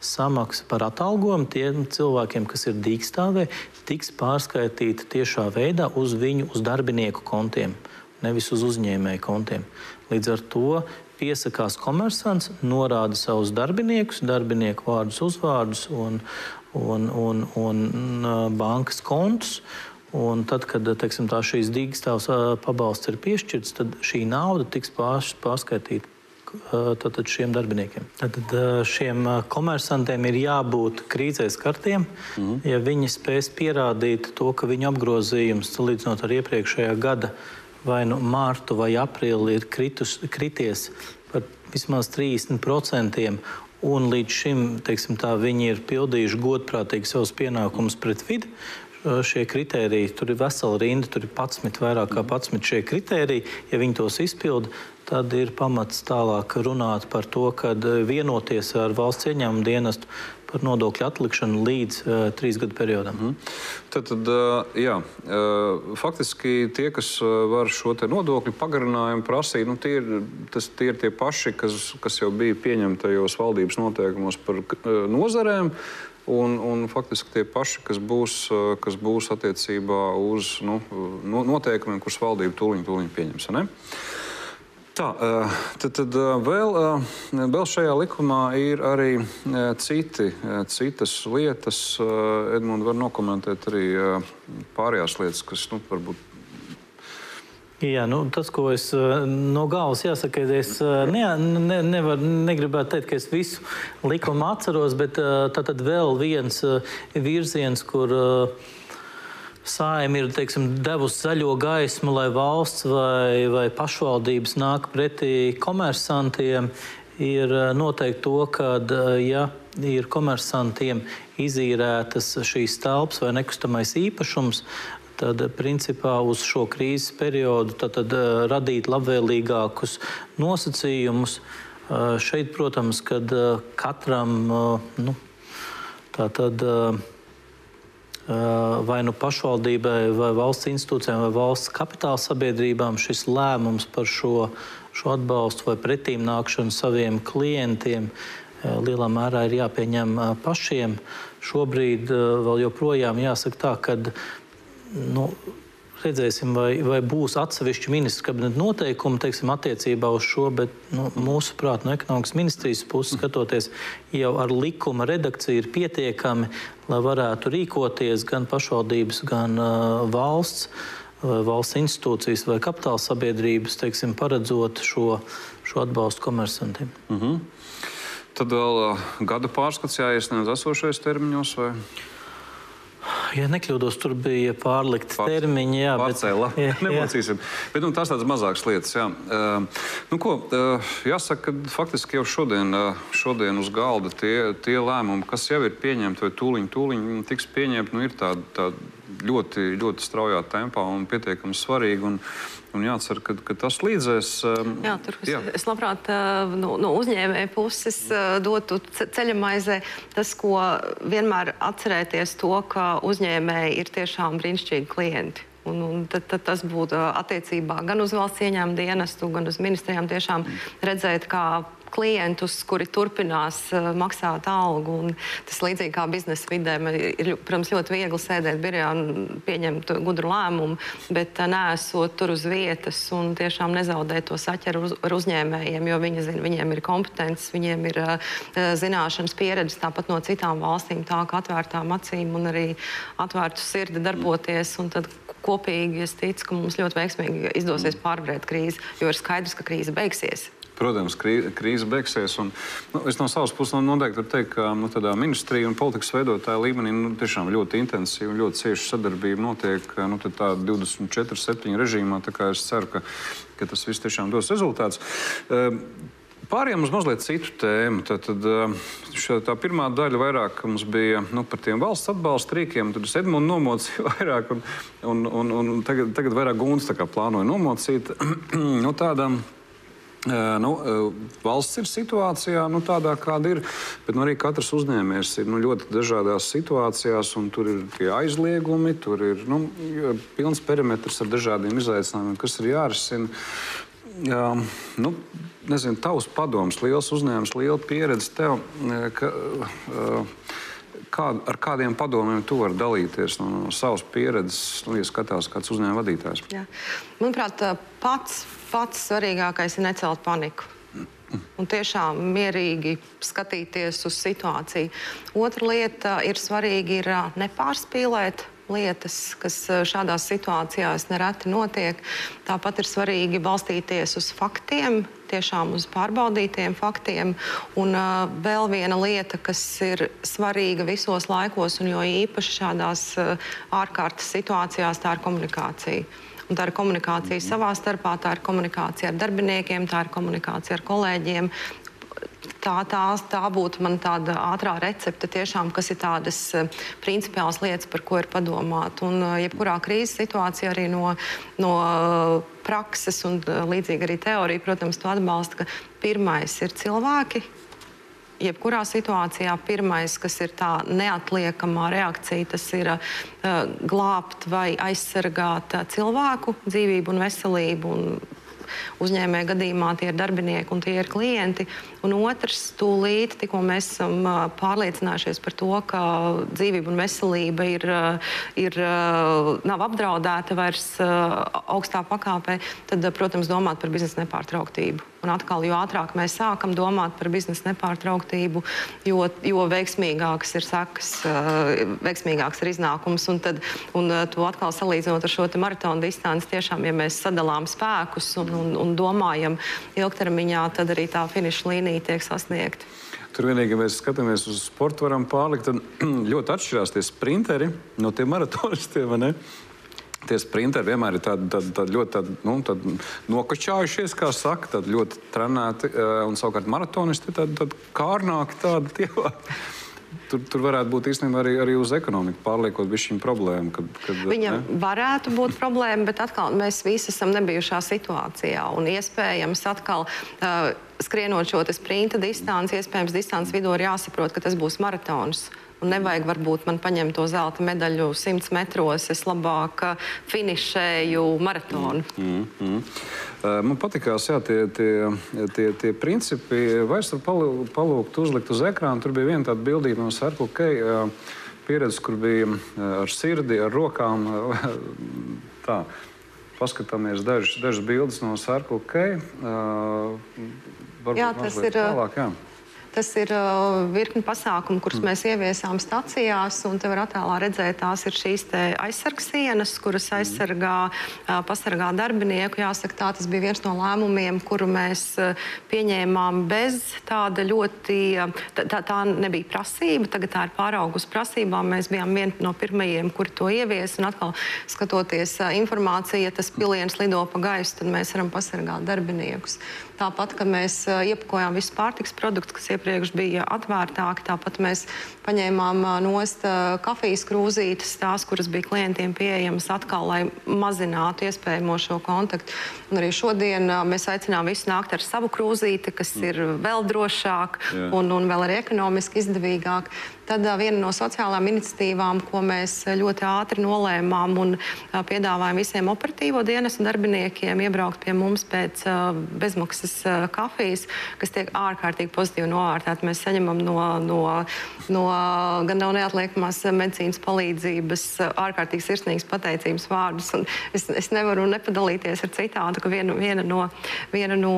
samaksa par atalgojumu tiem cilvēkiem, kas ir dīkstāvē, tiks pārskaitīta tiešā veidā uz viņu uz darbinieku kontiem. nevis uz uzņēmēju kontiem. Līdz ar to piesakās komersants, norāda savus darbiniekus, darbinieku vārdus, uzvārdus un, un, un, un, un bankas kontus. Un tad, kad teiksim, šīs dīkstāvs pabalsts ir piešķirts, tad šī nauda tiks pārskaitīta tātad šiem darbiniekiem. Tātad šiem komersantiem ir jābūt krīzē skartiem, mm. ja viņi spēs pierādīt to, ka viņu apgrozījums, salīdzinot ar iepriekšējā gada vai nu mārtu vai aprīli, ir kritus, krities par vismaz 30%. Un līdz šim teiksim, tā, viņi ir pildījuši godprātīgi savus pienākumus pret vidi šie kriteriji, tur ir vesela rinda, tur ir 11, vairāk kā 11 šie kriteriji. Ja viņi tos izpilda, tad ir pamats tālāk runāt par to, ka vienoties ar valsts ieņēmumu dienestu par nodokļu atlikšanu līdz uh, trīs gadu periodam. Mm. Tad, tad uh, jā, uh, faktiski tie, kas var šo nodokļu pagarinājumu prasīt, nu, tie, ir, tas, tie ir tie paši, kas, kas jau bija pieņemtajos valdības noteikumos par uh, nozarēm. Un, un faktiski tie paši, kas būs, kas būs attiecībā uz nu, noteikumiem, kurus valdība tūlīt, tūlīt pieņems. Ne? Tā, tad, tad vēl, vēl šajā likumā ir arī citi, citas lietas. Edmunds var nokomentēt arī pārējās lietas, kas nu, varbūt Jā, nu, tas, ko es no galvas jāsaka, es ne, ne, nevar, negribētu teikt, ka es visu likumu atceros, bet tā tad vēl viens virziens, kur Sājuma ir teiksim, devusi zaļo gaismu, lai valsts vai, vai pašvaldības nāk pretī komersantiem, ir noteikti to, ka, ja ir komersantiem izīrētas šīs telpas vai nekustamais īpašums, tad principā uz šo krīzes periodu tad, tad, eh, radīt labvēlīgākus nosacījumus. Eh, šeit, protams, kad eh, katram nu, tātad, vai nu pašvaldībai, vai valsts institūcijām, vai valsts kapitāla sabiedrībām šis lēmums par šo, šo atbalstu vai pretīm nākšanu saviem klientiem lielā mērā ir jāpieņem pašiem. Šobrīd vēl joprojām jāsaka tā, ka nu, redzēsim, vai, vai būs atsevišķi ministra kabineta noteikumi teiksim, attiecībā uz šo, bet nu, mūsuprāt, no ekonomikas ministrijas puses skatoties, jau ar likuma redakciju ir pietiekami, lai varētu rīkoties gan pašvaldības, gan uh, valsts. Valsts institūcijas vai kapitāla sabiedrības teiksim, paredzot šo, šo atbalstu komersantiem. Mm -hmm. Tad vēl uh, gada pārskats jāiesniedz esošais termiņos? Vai? Ja nekļūdos, tur bija pārlikti Pār, termiņi. Jā, pārcēla. bet, jā, Nemocīsim. Bet, nu, tās tādas mazākas lietas. Jā. Uh, nu, ko, uh, jāsaka, ka faktiski jau šodien, uh, šodien uz galda tie, tie lēmumi, kas jau ir pieņemti vai tūliņ, tūliņ tiks pieņemti, nu, ir tādi tā ļoti, ļoti straujā tempā un pietiekami svarīgi. Un, Un jācer, ka, ka tas līdzēs. Um, jā, tur jā. es labprāt uh, no, no uzņēmēja puses uh, dotu ceļamaizē tas, ko vienmēr atcerēties to, ka uzņēmēji ir tiešām brīnišķīgi klienti. Un, un tad, tad tas būtu attiecībā gan uz valsts ieņēmuma dienestu, gan uz ministrijām tiešām redzēt, kā klientus, kuri turpinās uh, maksāt algu. Un tas līdzīgi kā biznesa vidē, ir, protams, ļoti viegli sēdēt birojā un pieņemt gudru lēmumu, bet uh, nesot tur uz vietas un tiešām nezaudēt to saķeru uz, ar uzņēmējiem, jo viņi zina, viņiem ir kompetences, viņiem ir uh, zināšanas, pieredze tāpat no citām valstīm, tā kā atvērtām acīm un arī atvērtu sirdi darboties. Kopīgi es ticu, ka mums ļoti veiksmīgi izdosies pārvarēt krīzi, jo ir skaidrs, ka krīze beigsies. Protams, krīze beigsies. Un, nu, es no savas puses noteikti varu teikt, ka nu, ministrija un politikas veidotāja līmenī nu, tiešām ļoti intensīva un ļoti cieša sadarbība notiek nu, 24-7 režīmā. Es ceru, ka, ka tas viss tiešām dos rezultātus. Ehm, pāriem uz mazliet citu tēmu. Tad, tad ehm, šā, tā pirmā daļa vairāk mums bija nu, par tiem valsts atbalsta rīkiem. Tad es Edmunds nomocīju vairāk, un, un, un, un tagad, tagad vairāk Guns plānoja nomocīt. nu, tādām, Nu, valsts ir situācijā nu, tādā, kāda ir, bet nu, arī katrs uzņēmējs ir nu, ļoti dažādās situācijās, tur ir tie aizliegumi, tur ir nu, pilns perimetrs ar dažādiem izaicinājumiem, kas ir jārisina. Jā, nu, nezinu, tavs padoms, liels uzņēmums, liela pieredze tev. Ka, uh, kā, ar kādiem padomiem tu vari dalīties no, no savas pieredzes, nu, ja skatās kāds uzņēmuma vadītājs? Jā. Manuprāt, pats, pats svarīgākais ir necelt paniku. Un tiešām mierīgi skatīties uz situāciju. Otra lieta ir svarīgi ir nepārspīlēt lietas, kas šādās situācijās nereti notiek. Tāpat ir svarīgi balstīties uz faktiem, tiešām uz pārbaudītiem faktiem. Un uh, vēl viena lieta, kas ir svarīga visos laikos, un jo īpaši šādās uh, ārkārtas situācijās, tā ir komunikācija. Un tā ir komunikācija savā starpā, tā ir komunikācija ar darbiniekiem, tā ir komunikācija ar kolēģiem, tā, tā, tā būtu man tāda ātrā recepte, tiešām, kas ir tādas eh, principiālas lietas, par ko ir padomāt. Un eh, jebkurā krīzes situācijā arī no, no eh, prakses un līdzīgi arī teorija, protams, to atbalsta, ka pirmais ir cilvēki, jebkurā situācijā pirmais, kas ir tā neatliekamā reakcija, tas ir uh, glābt vai aizsargāt uh, cilvēku dzīvību un veselību. Un uzņēmēja gadījumā tie ir darbinieki un tie ir klienti. Un otrs, tūlīt, tikko mēs esam pārliecinājušies par to, ka dzīvība un veselība ir, ir, nav apdraudēta vairs augstā pakāpē, tad, protams, domāt par biznesa nepārtrauktību. Un atkal, jo ātrāk mēs sākam domāt par biznesa nepārtrauktību, jo, jo veiksmīgāks ir sekas, veiksmīgāks ir iznākums. Un, tad, un to atkal salīdzinot ar šo maratona distanci, tiešām, ja mēs sadalām spēkus un, un, un domājam ilgtermiņā, tad arī tā finiša līnija tiek sasniegta. Tur vienīgi, ja mēs skatāmies uz sportu, varam pārlikt, tad ļoti atšķirās tie sprinteri no tiem maratonistiem tie sprinteri vienmēr ir tādi, tādi, tādi ļoti tādi, nu, tādi nokačājušies, kā saka, tādi ļoti trenēti. Eh, un savukārt maratonisti ir tādi, tādi kārnāki, tādi tie. Tur, tur varētu būt īstenībā arī, arī uz ekonomiku pārliekot šīm problēmām. Kad, kad, Viņam ne? varētu būt problēma, bet atkal mēs visi esam nebijušā situācijā. Un iespējams, atkal uh, skrienot šo sprinta distanci, iespējams, distances vidū ir jāsaprot, ka tas būs maratons. Uh, Un nevajag varbūt man paņemt to zelta medaļu 100 metros. Es labāk uh, finišēju maratonu. Mm, mm, mm. Man patīkās tie, tie, tie, tie principi. Vai es varu palūgt uzlikt uz ekrāna? Tur bija viena tāda bildīga no Circle K pieredzes, kur bija ar sirdi, ar rokām. Tā. Paskatāmies dažas, bildes no Circle K. Varbūt jā, tas ir. Tālāk, jā. Tas ir uh, virkni pasākumu, kurus mm. mēs ieviesām stacijās. Te var attēlā redzēt, tās ir šīs aizsargsienas, kuras mm. aizsargā, uh, pasargā darbinieku. Jāsaka, tā tas bija viens no lēmumiem, kuru mēs uh, pieņēmām bez tāda ļoti, uh, tā, tā nebija prasība, tagad tā ir pāraugus prasībām. Mēs bijām vieni no pirmajiem, kuri to ievies. Un atkal, skatoties uh, informāciju, ja tas piliens lido pa gaisu, tad mēs varam pasargāt darbiniekus. Tāpat, kad mēs uh, iepakojām visus pārtiks produktus, kas iepriekš bija atvērtāki, tāpat mēs paņēmām nost kafijas krūzītes, tās, kuras bija klientiem pieejamas atkal, lai mazinātu iespējamo šo kontaktu. Un arī šodien mēs aicinām visus nākt ar savu krūzīti, kas ir vēl drošāk un, un vēl arī ekonomiski izdevīgāk. Tad viena no sociālām iniciatīvām, ko mēs ļoti ātri nolēmām un piedāvājam visiem operatīvo dienestu darbiniekiem, iebraukt pie mums pēc bezmaksas kafijas, kas tiek ārkārtīgi pozitīvi novērtēta. Mēs saņemam no, no, no gan no neatliekamās medicīnas palīdzības ārkārtīgi sirsnīgas pateicības vārdus. Es, es nevaru nepadalīties ar citātu, ka viena, viena no, viena no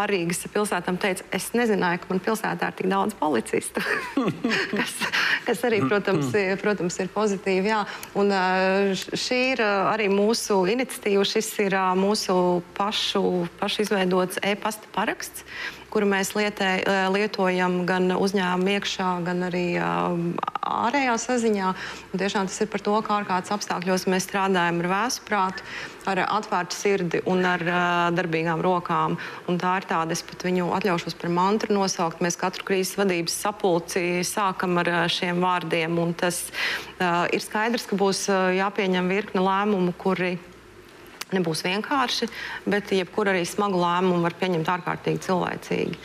ārīgas pilsētām teica, es nezināju, ka man pilsētā ir tik daudz policistu. kas, kas arī, protams, ir, protams, ir pozitīvi. Jā. Un, šī ir arī mūsu iniciatīva, šis ir mūsu pašu, pašu izveidots e-pasta paraksts kuru mēs lietē, lietojam gan uzņēmuma iekšā, gan arī ārējā saziņā. Un tiešām tas ir par to, kā ārkārtas apstākļos mēs strādājam ar vēsturprātu, ar atvērtu sirdi un ar darbīgām rokām. Un tā ir tāda, es pat viņu atļaušos par mantru nosaukt. Mēs katru krīzes vadības sapulci sākam ar šiem vārdiem. Tas uh, ir skaidrs, ka būs jāpieņem virkne lēmumu, kuri nebūs vienkārši, bet jebkuru arī smagu lēmumu var pieņemt ārkārtīgi cilvēcīgi.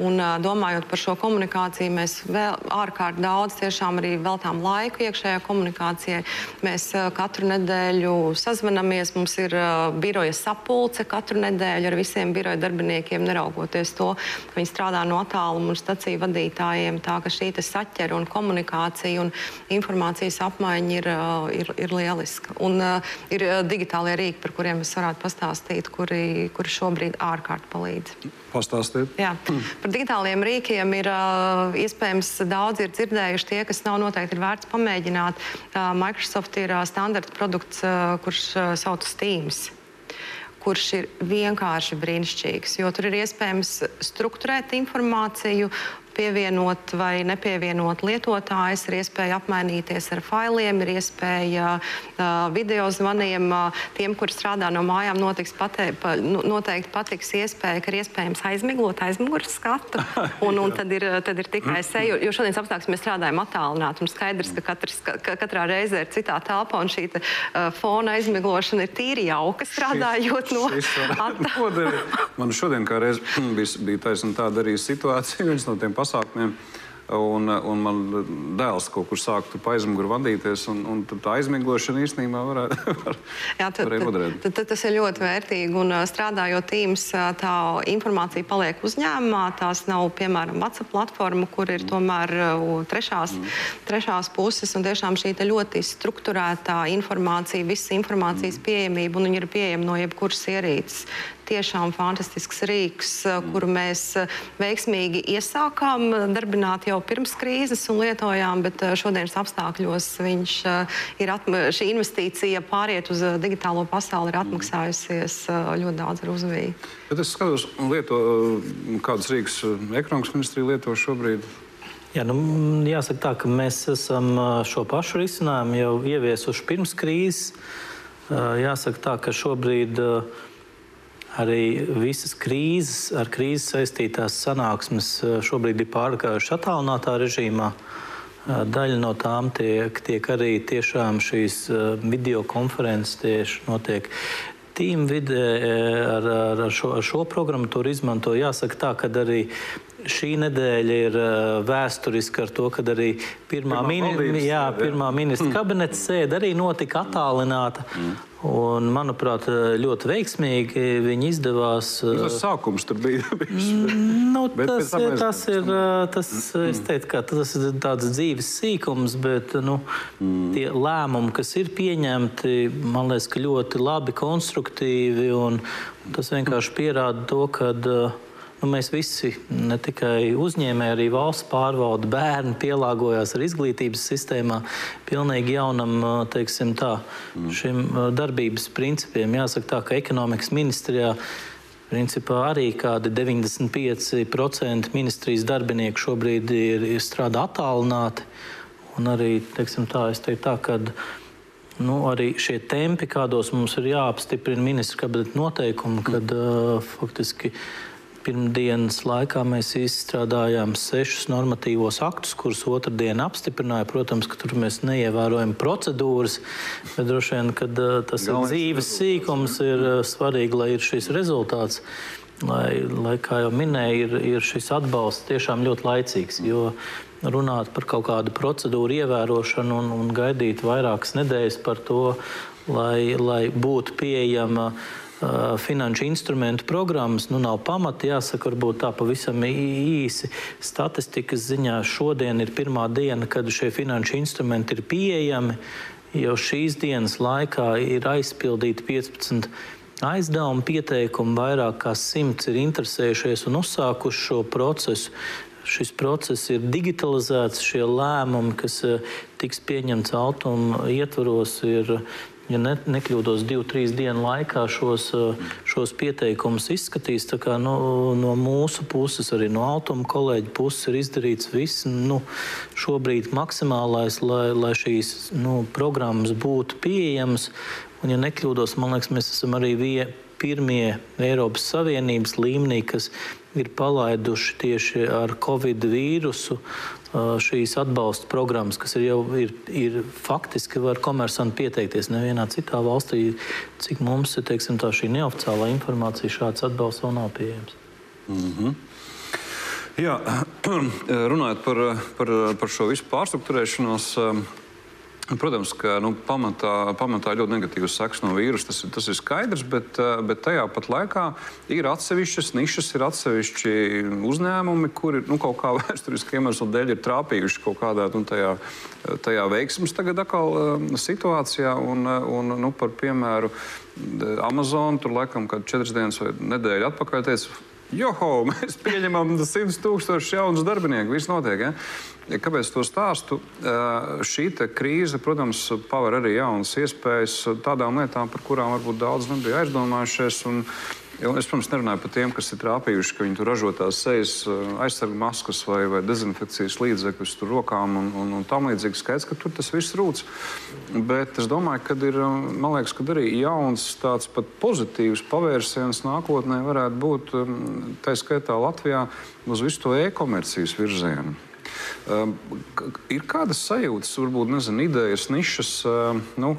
Un, domājot par šo komunikāciju, mēs vēl ārkārtīgi daudz tiešām arī veltām laiku iekšējā komunikācijai. Mēs katru nedēļu sazvanamies, mums ir biroja sapulce katru nedēļu ar visiem biroja darbiniekiem, neraugoties to, ka viņi strādā no attāluma un staciju vadītājiem. Tā ka šī saķera un komunikācija un informācijas apmaiņa ir, ir, ir lieliska. Un ir digitālie rīki, par kuriem es varētu pastāstīt, kuri, kuri šobrīd ārkārt palīdz. Pastāstiet. Jā. Par digitāliem rīkiem ir uh, iespējams daudz ir dzirdējuši tie, kas nav noteikti ir vērts pamēģināt. Uh, Microsoft ir uh, standarta produkts, uh, kurš uh, saucas Teams kurš ir vienkārši brīnišķīgs, jo tur ir iespējams strukturēt informāciju, pievienot vai nepievienot lietotājs, ir iespēja apmainīties ar failiem, ir iespēja video zvaniem. Tiem, kur strādā no mājām, notiks pate, pa, nu, noteikti patiks iespēja, ka ir iespējams aizmiglot aizmugures skatu. Un, un tad, ir, tad ir tikai seja, jo šodienas apstākļos mēs strādājam attālināti. Mums skaidrs, ka katrs, ka, katrā reizē ir citā telpā, un šī te, uh, fona aizmiglošana ir tīri jauka strādājot no attālināti. Man šodien kā reiz bija, bija taisnība tāda arī situācija, viens no tiem pasākumiem. Un, un man dēls kaut kur sāktu pa aizmuguri vadīties, un, un tā aizmiglošana īstenībā varētu var, Jā, tad, tad, tad, tad tas ir ļoti vērtīgi. Un strādājot tīms, tā informācija paliek uzņēmumā. Tās nav, piemēram, WhatsApp platforma, kur ir tomēr trešās, mm. trešās puses. Un tiešām šī ļoti strukturētā informācija, visa informācijas pieejamība, un viņa ir pieejama no jebkuras ierīces tiešām fantastisks rīks, mm. kuru mēs eh, veiksmīgi iesākām darbināt jau pirms krīzes un lietojām, bet eh, šodienas apstākļos viņš ir šī investīcija pāriet uz digitālo pasauli ir atmaksājusies ļoti daudz ar uzviju. Bet es skatos, lieto, kādas rīks ekonomikas ministrija lieto šobrīd. Jā, nu, jāsaka tā, ka mēs esam šo pašu risinājumu jau ieviesuši pirms krīzes. Jāsaka tā, ka šobrīd uh, Arī visas krīzes, ar krīzi saistītās sanāksmes eh, šobrīd ir pārgājušas attālinātā režīmā. Eh, daļa no tām tiek, tiek arī tiešām šīs eh, video konferences tieši notiek. Tīm vidē ar, ar, šo, ar šo programmatūru izmanto. Jāsaka tā, ka arī šī nedēļa ir vēsturiska ar to, ka arī pirmā, pirmā, mini, jā, pirmā ministra kabineta sēde arī notika attālināta. Mm. Un, manuprāt, ļoti veiksmīgi viņi izdevās. Tas sākums tur bija. Mm, nu, tas, tas ir tas, mm. teiktu, tas ir tāds dzīves sīkums, bet nu, mm. tie lēmumi, kas ir pieņemti, man liekas, ļoti labi, konstruktīvi. Un, un tas vienkārši pierāda to, ka. Uh, Nu, mēs visi, ne tikai uzņēmēji, arī valsts pārvalde, bērni pielāgojās ar izglītības sistēmā pilnīgi jaunam teiksim, tā, šim darbības principiem. Jāsaka tā, ka ekonomikas ministrijā. Principā arī kādi 95% ministrijas darbinieku šobrīd ir, ir strādā attālināti. Un arī teiksim, tā, teiktu, tā, kad, nu, arī šie tempi, kādos mums ir jāapstiprina ministra kabineta noteikumi, kad uh, faktiski uh, Pirmdienas laikā mēs izstrādājām sešus normatīvos aktus, kurus otrdien apstiprināja. Protams, ka tur mēs neievērojam procedūras, bet droši vien, ka tas Galvenais ir dzīves sīkums, ir svarīgi, lai ir šis rezultāts. Lai, lai kā jau minēju, ir, ir šis atbalsts tiešām ļoti laicīgs. Jo runāt par kaut kādu procedūru ievērošanu un, un gaidīt vairākas nedēļas par to, lai, lai būtu pieejama uh, finanšu instrumentu programmas. Nu, nav pamata, jāsaka, varbūt tā pavisam īsi. Statistikas ziņā šodien ir pirmā diena, kad šie finanšu instrumenti ir pieejami. Jau šīs dienas laikā ir aizpildīti 15 aizdevumu pieteikumu, vairāk kā simts ir interesējušies un uzsākuši šo procesu. Šis process ir digitalizēts, šie lēmumi, kas tiks pieņemts autonomu ietvaros, ir ja ne, nekļūdos, divu, trīs dienu laikā šos, eh, šos pieteikumus izskatīs. Kā, nu, no mūsu puses, arī no automa kolēģa puses, ir izdarīts viss nu, šobrīd maksimālais, lai, lai šīs nu, programmas būtu pieejamas. Un, ja nekļūdos, man liekas, mēs esam arī vie, pirmie Eiropas Savienības līmenī, kas ir palaiduši tieši ar Covid vīrusu šīs atbalsta programmas, kas ir jau ir, ir faktiski var komersanti pieteikties. Nevienā citā valstī, cik mums ir teiksim, tā, šī neoficiālā informācija, šāds atbalsts vēl nav pieejams. Mm -hmm. Jā, runājot par, par, par šo visu pārstruktūrēšanos. Protams, ka nu, pamatā, pamatā ļoti negatīvs seks no vīrusa. Tas, tas ir skaidrs, bet, bet tajā pat laikā ir atsevišķas nišas, ir atsevišķi uzņēmumi, kuri nu, kaut kā vēsturiski iemeslu dēļ ir trāpījuši kaut kādā nu, tajā, tajā veiksmes tagad atkal situācijā. Un, un, nu, par piemēru Amazon tur laikam četras dienas vai nedēļu atpakaļ teica, Joho, mēs pieņemam 100 tūkstošus jaunus darbinieku. Viss notiek. Ja? Kāpēc to stāstu? Šī krīze, protams, paver arī jaunas iespējas tādām lietām, par kurām varbūt daudz nebija aizdomājušies. Un, Es, protams, nerunāju par tiem, kas ir trāpījuši, ka viņi tur ražo tās sejas aizsargu maskas vai, vai dezinfekcijas līdzekļus tur rokām un, un, un tam līdzīgi. Skaidrs, ka tur tas viss rūc. Bet es domāju, ka ir liekas, ka arī jauns tāds pat pozitīvs pavērsiens nākotnē varētu būt tā skaitā Latvijā uz visu to e-komercijas virzienu. Um, ir kādas sajūtas, varbūt nezinu, idejas, nišas, uh, nu,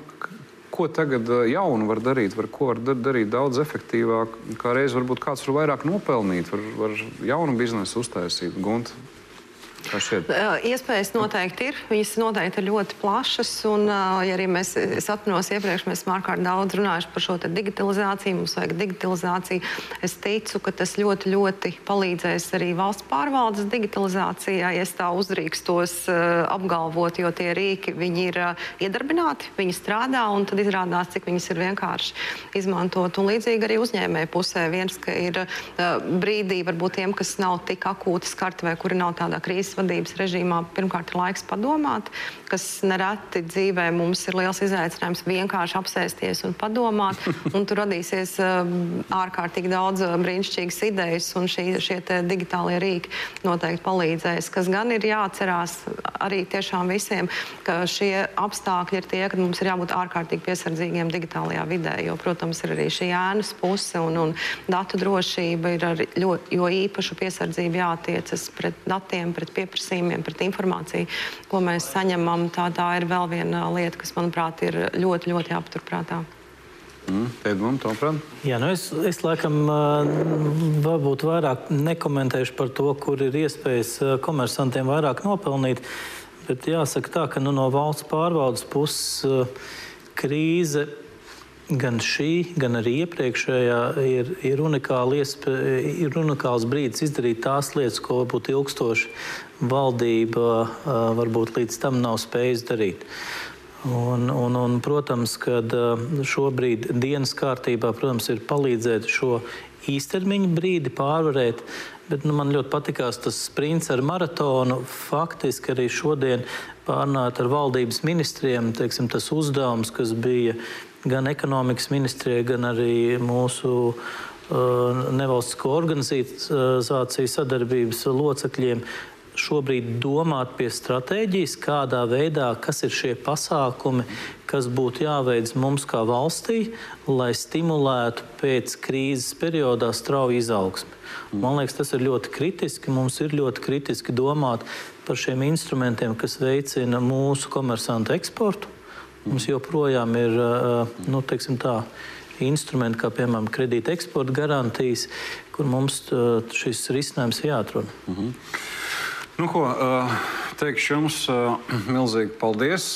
ko tagad jaunu var darīt, var, ko var darīt daudz efektīvāk. Kā reiz varbūt kāds var vairāk nopelnīt, var, var jaunu biznesu uztaisīt. Gunta, Iespējas noteikti ir. Viņas noteikti ir ļoti plašas. Un, ja arī mēs, es atminos iepriekš, mēs ārkārtīgi daudz runājuši par šo digitalizāciju. Mums vajag digitalizāciju. Es ticu, ka tas ļoti, ļoti palīdzēs arī valsts pārvaldes digitalizācijā, ja tā uzdrīkstos apgalvot, jo tie rīki ir iedarbināti, viņi strādā un tad izrādās, cik viņas ir vienkārši izmantot. Un līdzīgi arī uzņēmēju pusē viens, ka ir brīdī varbūt tiem, kas nav tik akūti skarti vai kuri nav tādā krīzes vadības režīmā pirmkārt ir laiks padomāt, kas nereti dzīvē mums ir liels izaicinājums vienkārši apsēsties un padomāt. Un tur radīsies um, ārkārtīgi daudz uh, brīnišķīgas idejas, un šī, šie digitālie rīki noteikti palīdzēs. Kas gan ir jāatcerās arī tiešām visiem, ka šie apstākļi ir tie, ka mums ir jābūt ārkārtīgi piesardzīgiem digitālajā vidē, jo, protams, ir arī šī ēnas puse un, un datu drošība ir ar ļoti, jo īpašu piesardzību jātiecas pret datiem, pret pieprasījumiem, pret informāciju, ko mēs saņemam. Tā, tā ir vēl viena lieta, kas, manuprāt, ir ļoti, ļoti jāpaturprātā. Mm, Edmund, Jā, nu es, es laikam varbūt vairāk nekomentēšu par to, kur ir iespējas komersantiem vairāk nopelnīt. Bet jāsaka tā, ka nu, no valsts pārvaldes puses krīze gan šī, gan arī iepriekšējā ir, ir, ir unikāls brīdis izdarīt tās lietas, ko varbūt ilgstoši valdība varbūt līdz tam nav spējusi darīt. Un, un, un, protams, ka šobrīd dienas kārtībā protams, ir palīdzēt šo īstermiņa brīdi pārvarēt. Bet, nu, man ļoti patīkās tas sprints ar maratonu. Faktiski arī šodien pārnāt ar valdības ministriem teiksim, tas uzdevums, kas bija gan ekonomikas ministrijai, gan arī mūsu uh, nevalstisko organizāciju sadarbības locekļiem šobrīd domāt pie stratēģijas, kādā veidā, kas ir šie pasākumi, kas būtu jāveic mums kā valstī, lai stimulētu pēc krīzes periodā strauju izaugsmi. Man liekas, tas ir ļoti kritiski. Mums ir ļoti kritiski domāt par šiem instrumentiem, kas veicina mūsu komersantu eksportu. Mums joprojām ir nu, tā, instrumenti, kā piemēram kredīta eksporta garantijas, kur mums šis risinājums jāatrod. Mm -hmm. Nu, ko, teikšu jums milzīgi paldies.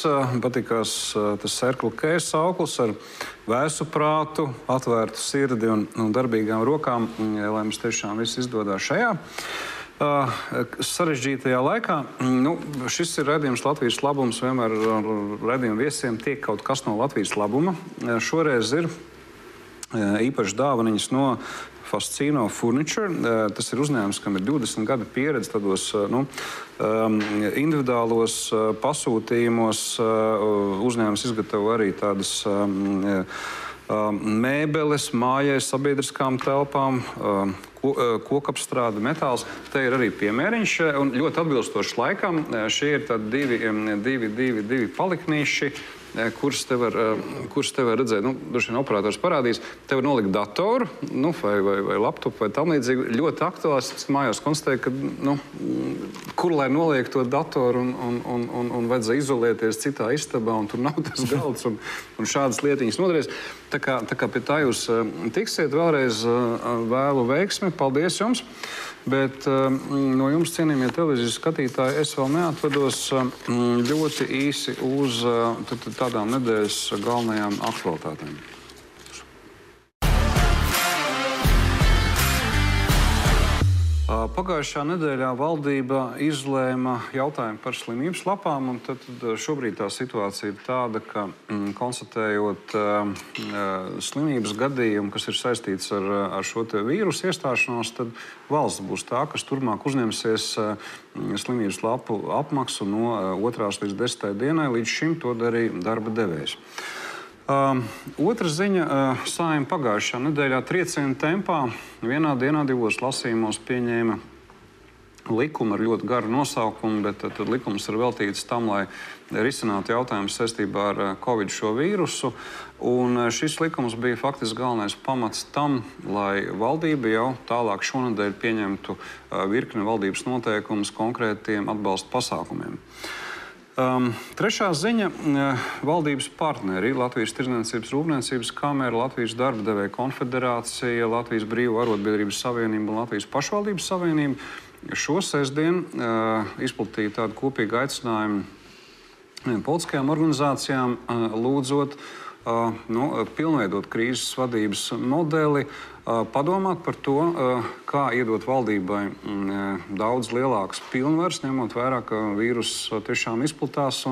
Patīkās tas Serkla Kēs auklis ar vēsu prātu, atvērtu sirdi un, un darbīgām rokām, lai mums tiešām viss izdodas šajā. Uh, sarežģītajā laikā. Nu, šis ir redzējums Latvijas labums. Vienmēr ar redzējumu viesiem tiek kaut kas no Latvijas labuma. Šoreiz ir īpaši dāvaniņas no Fascino Furniture. Tas ir uzņēmums, kam ir 20 gadu pieredze tādos nu, individuālos pasūtījumos. Uzņēmums izgatavo arī tādas mēbeles mājai, sabiedriskām telpām, kokapstrāde, metāls. Te ir arī piemēriņš un ļoti atbilstošs laikam. Šie ir divi, divi, divi, divi paliknīši. Kurus te var, kurus te var redzēt. Nu, Droši vien operators parādīs, te var nolikt datoru nu, vai, vai, vai laptopu vai tam līdzīgi. Ļoti aktuāls. Es mājās konstatēju, ka nu, kur lai noliek to datoru un, un, un, un, un vajadzēja izolēties citā istabā, un tur nav tas galds un, un šādas lietiņas nodarīs. Tā kā, tā kā pie tā jūs tiksiet, vēlreiz vēlu veiksmi. Paldies jums! Bet no jums, cienījamie televīzijas skatītāji, es vēl neatvados ļoti īsi uz tādām nedēļas galvenajām aktualitātēm. Pagājušā nedēļā valdība izlēma jautājumu par slimības lapām. Tad, tad šobrīd tā situācija ir tāda, ka mm, konstatējot uh, slimības gadījumu, kas ir saistīts ar, ar šo vīrusu iestāšanos, tad valsts būs tā, kas turpmāk uzņemsies uh, slimības lapu apmaksu no uh, 2. līdz 10. dienai. Līdz šim to darīja darba devējs. Uh, otra ziņa uh, - Sājuma pagājušā nedēļā trieciena tempā vienā dienā divos lasījumos pieņēma likumu ar ļoti garu nosaukumu, bet tad, tad likums ir veltīts tam, lai risinātu jautājumus saistībā ar uh, Covid šo vīrusu. Un uh, šis likums bija faktiski galvenais pamats tam, lai valdība jau tālāk šonadēļ pieņemtu uh, virkni valdības noteikumus konkrētiem atbalsta pasākumiem. Um, trešā ziņa uh, - valdības partneri - Latvijas Tirzniecības Rūpniecības kamera, Latvijas darba devēja konfederācija, Latvijas Brīvā arotbiedrības savienība un Latvijas pašvaldības savienība. Šo sestdienu uh, izplatīja tādu kopīgu aicinājumu politiskajām organizācijām, uh, lūdzot uh, nu, pilnveidot krīzes vadības modeli, padomāt par to, kā iedot valdībai mm, daudz lielākas pilnvaras, ņemot vērā, ka vīruss tiešām izplatās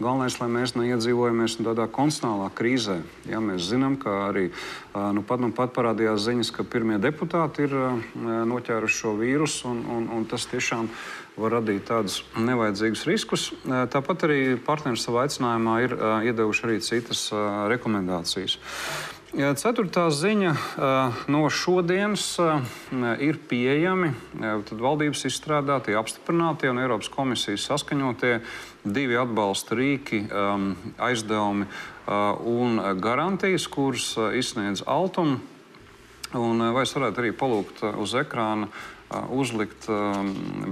galvenais, lai mēs neiedzīvojamies tādā konstitucionālā krīzē. Ja, mēs zinām, ka arī nu, pat, nu, pat parādījās ziņas, ka pirmie deputāti ir noķēruši šo vīrusu, un, un, un tas tiešām var radīt tādus nevajadzīgus riskus. Tāpat arī partneri savā aicinājumā ir iedevuši arī citas rekomendācijas. Ceturtā ziņa no šodienas ir pieejami valdības izstrādātie, apstiprinātie un Eiropas komisijas saskaņotie divi atbalsta rīki, aizdevumi un garantijas, kuras izsniedz Altuma. Un vai es varētu arī palūgt uz ekrāna uzlikt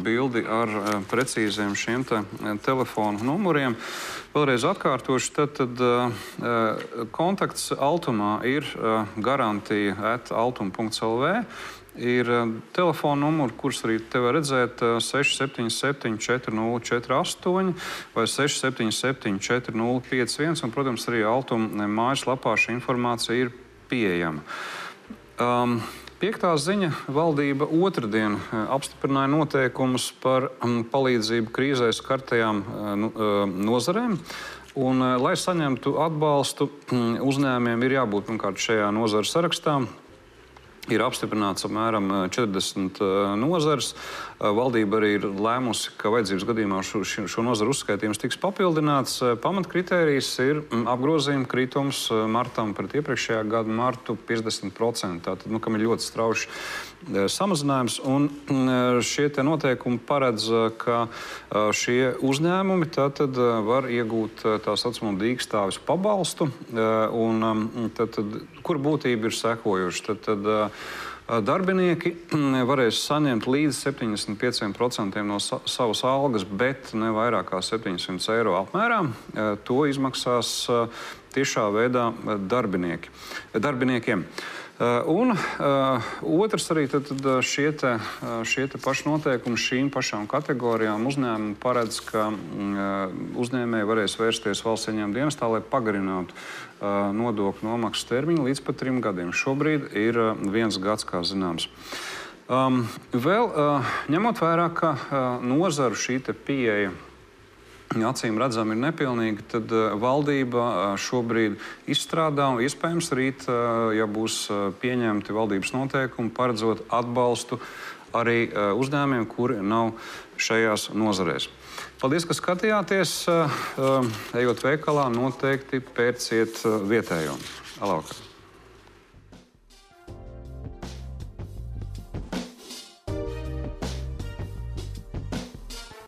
bildi ar precīziem šiem te telefonu numuriem. Vēlreiz atkārtošu, tad, tad kontakts Altumā ir garantija at altum.lv. Ir telefona numurs, kurus arī te var redzēt, 677, 4048 vai 677, 4051. Un, protams, arī Altuma mājaslapā šī informācija ir pieejama. Um, Piektā ziņa - valdība otrdien eh, apstiprināja noteikumus par mm, palīdzību krīzē skartajām eh, nu, eh, nozarēm. Un, lai saņemtu atbalstu, mm, uzņēmējiem ir jābūt pirmkārt šajā nozara sarakstā. Ir apstiprināts apmēram 40 nozares. Valdība arī ir lēmusi, ka vajadzības gadījumā šo, šo nozaru uzskaitījums tiks papildināts. Pamatkritērijs ir mm, apgrozījuma kritums martam pret iepriekšējā gada martu 50%. Tātad, nu, kam ir ļoti strauji samazinājums. Un mm, šie noteikumi paredz, ka šie uzņēmumi tātad var iegūt tā saucamo dīkstāvis pabalstu, un, mm, tad, tad, kur būtība ir sekojuša. Tad, tad, Darbinieki varēs saņemt līdz 75% no sa savas algas, bet ne vairāk kā 700 eiro apmērā. To izmaksās tiešā veidā darbinieki, darbiniekiem. Un uh, otrs arī tad, tad šie, te, šie te paši noteikumi šīm pašām kategorijām uzņēmumu paredz, ka uh, uzņēmēji varēs vērsties valsts ieņēmuma dienestā, lai pagarinātu nodokļu nomaksas termiņu līdz pat trim gadiem. Šobrīd ir viens gads, kā zināms. Um, vēl uh, ņemot vērā, ka uh, nozaru šī pieeja acīm redzam ir nepilnīga, tad valdība šobrīd izstrādā un iespējams rīt, ja būs pieņemti valdības noteikumi, paredzot atbalstu arī uzņēmumiem, kuri nav šajās nozarēs. Paldies, ka skatījāties. Eh, eh, ejot veikalā, noteikti pērciet eh, vietējo. Labvakar!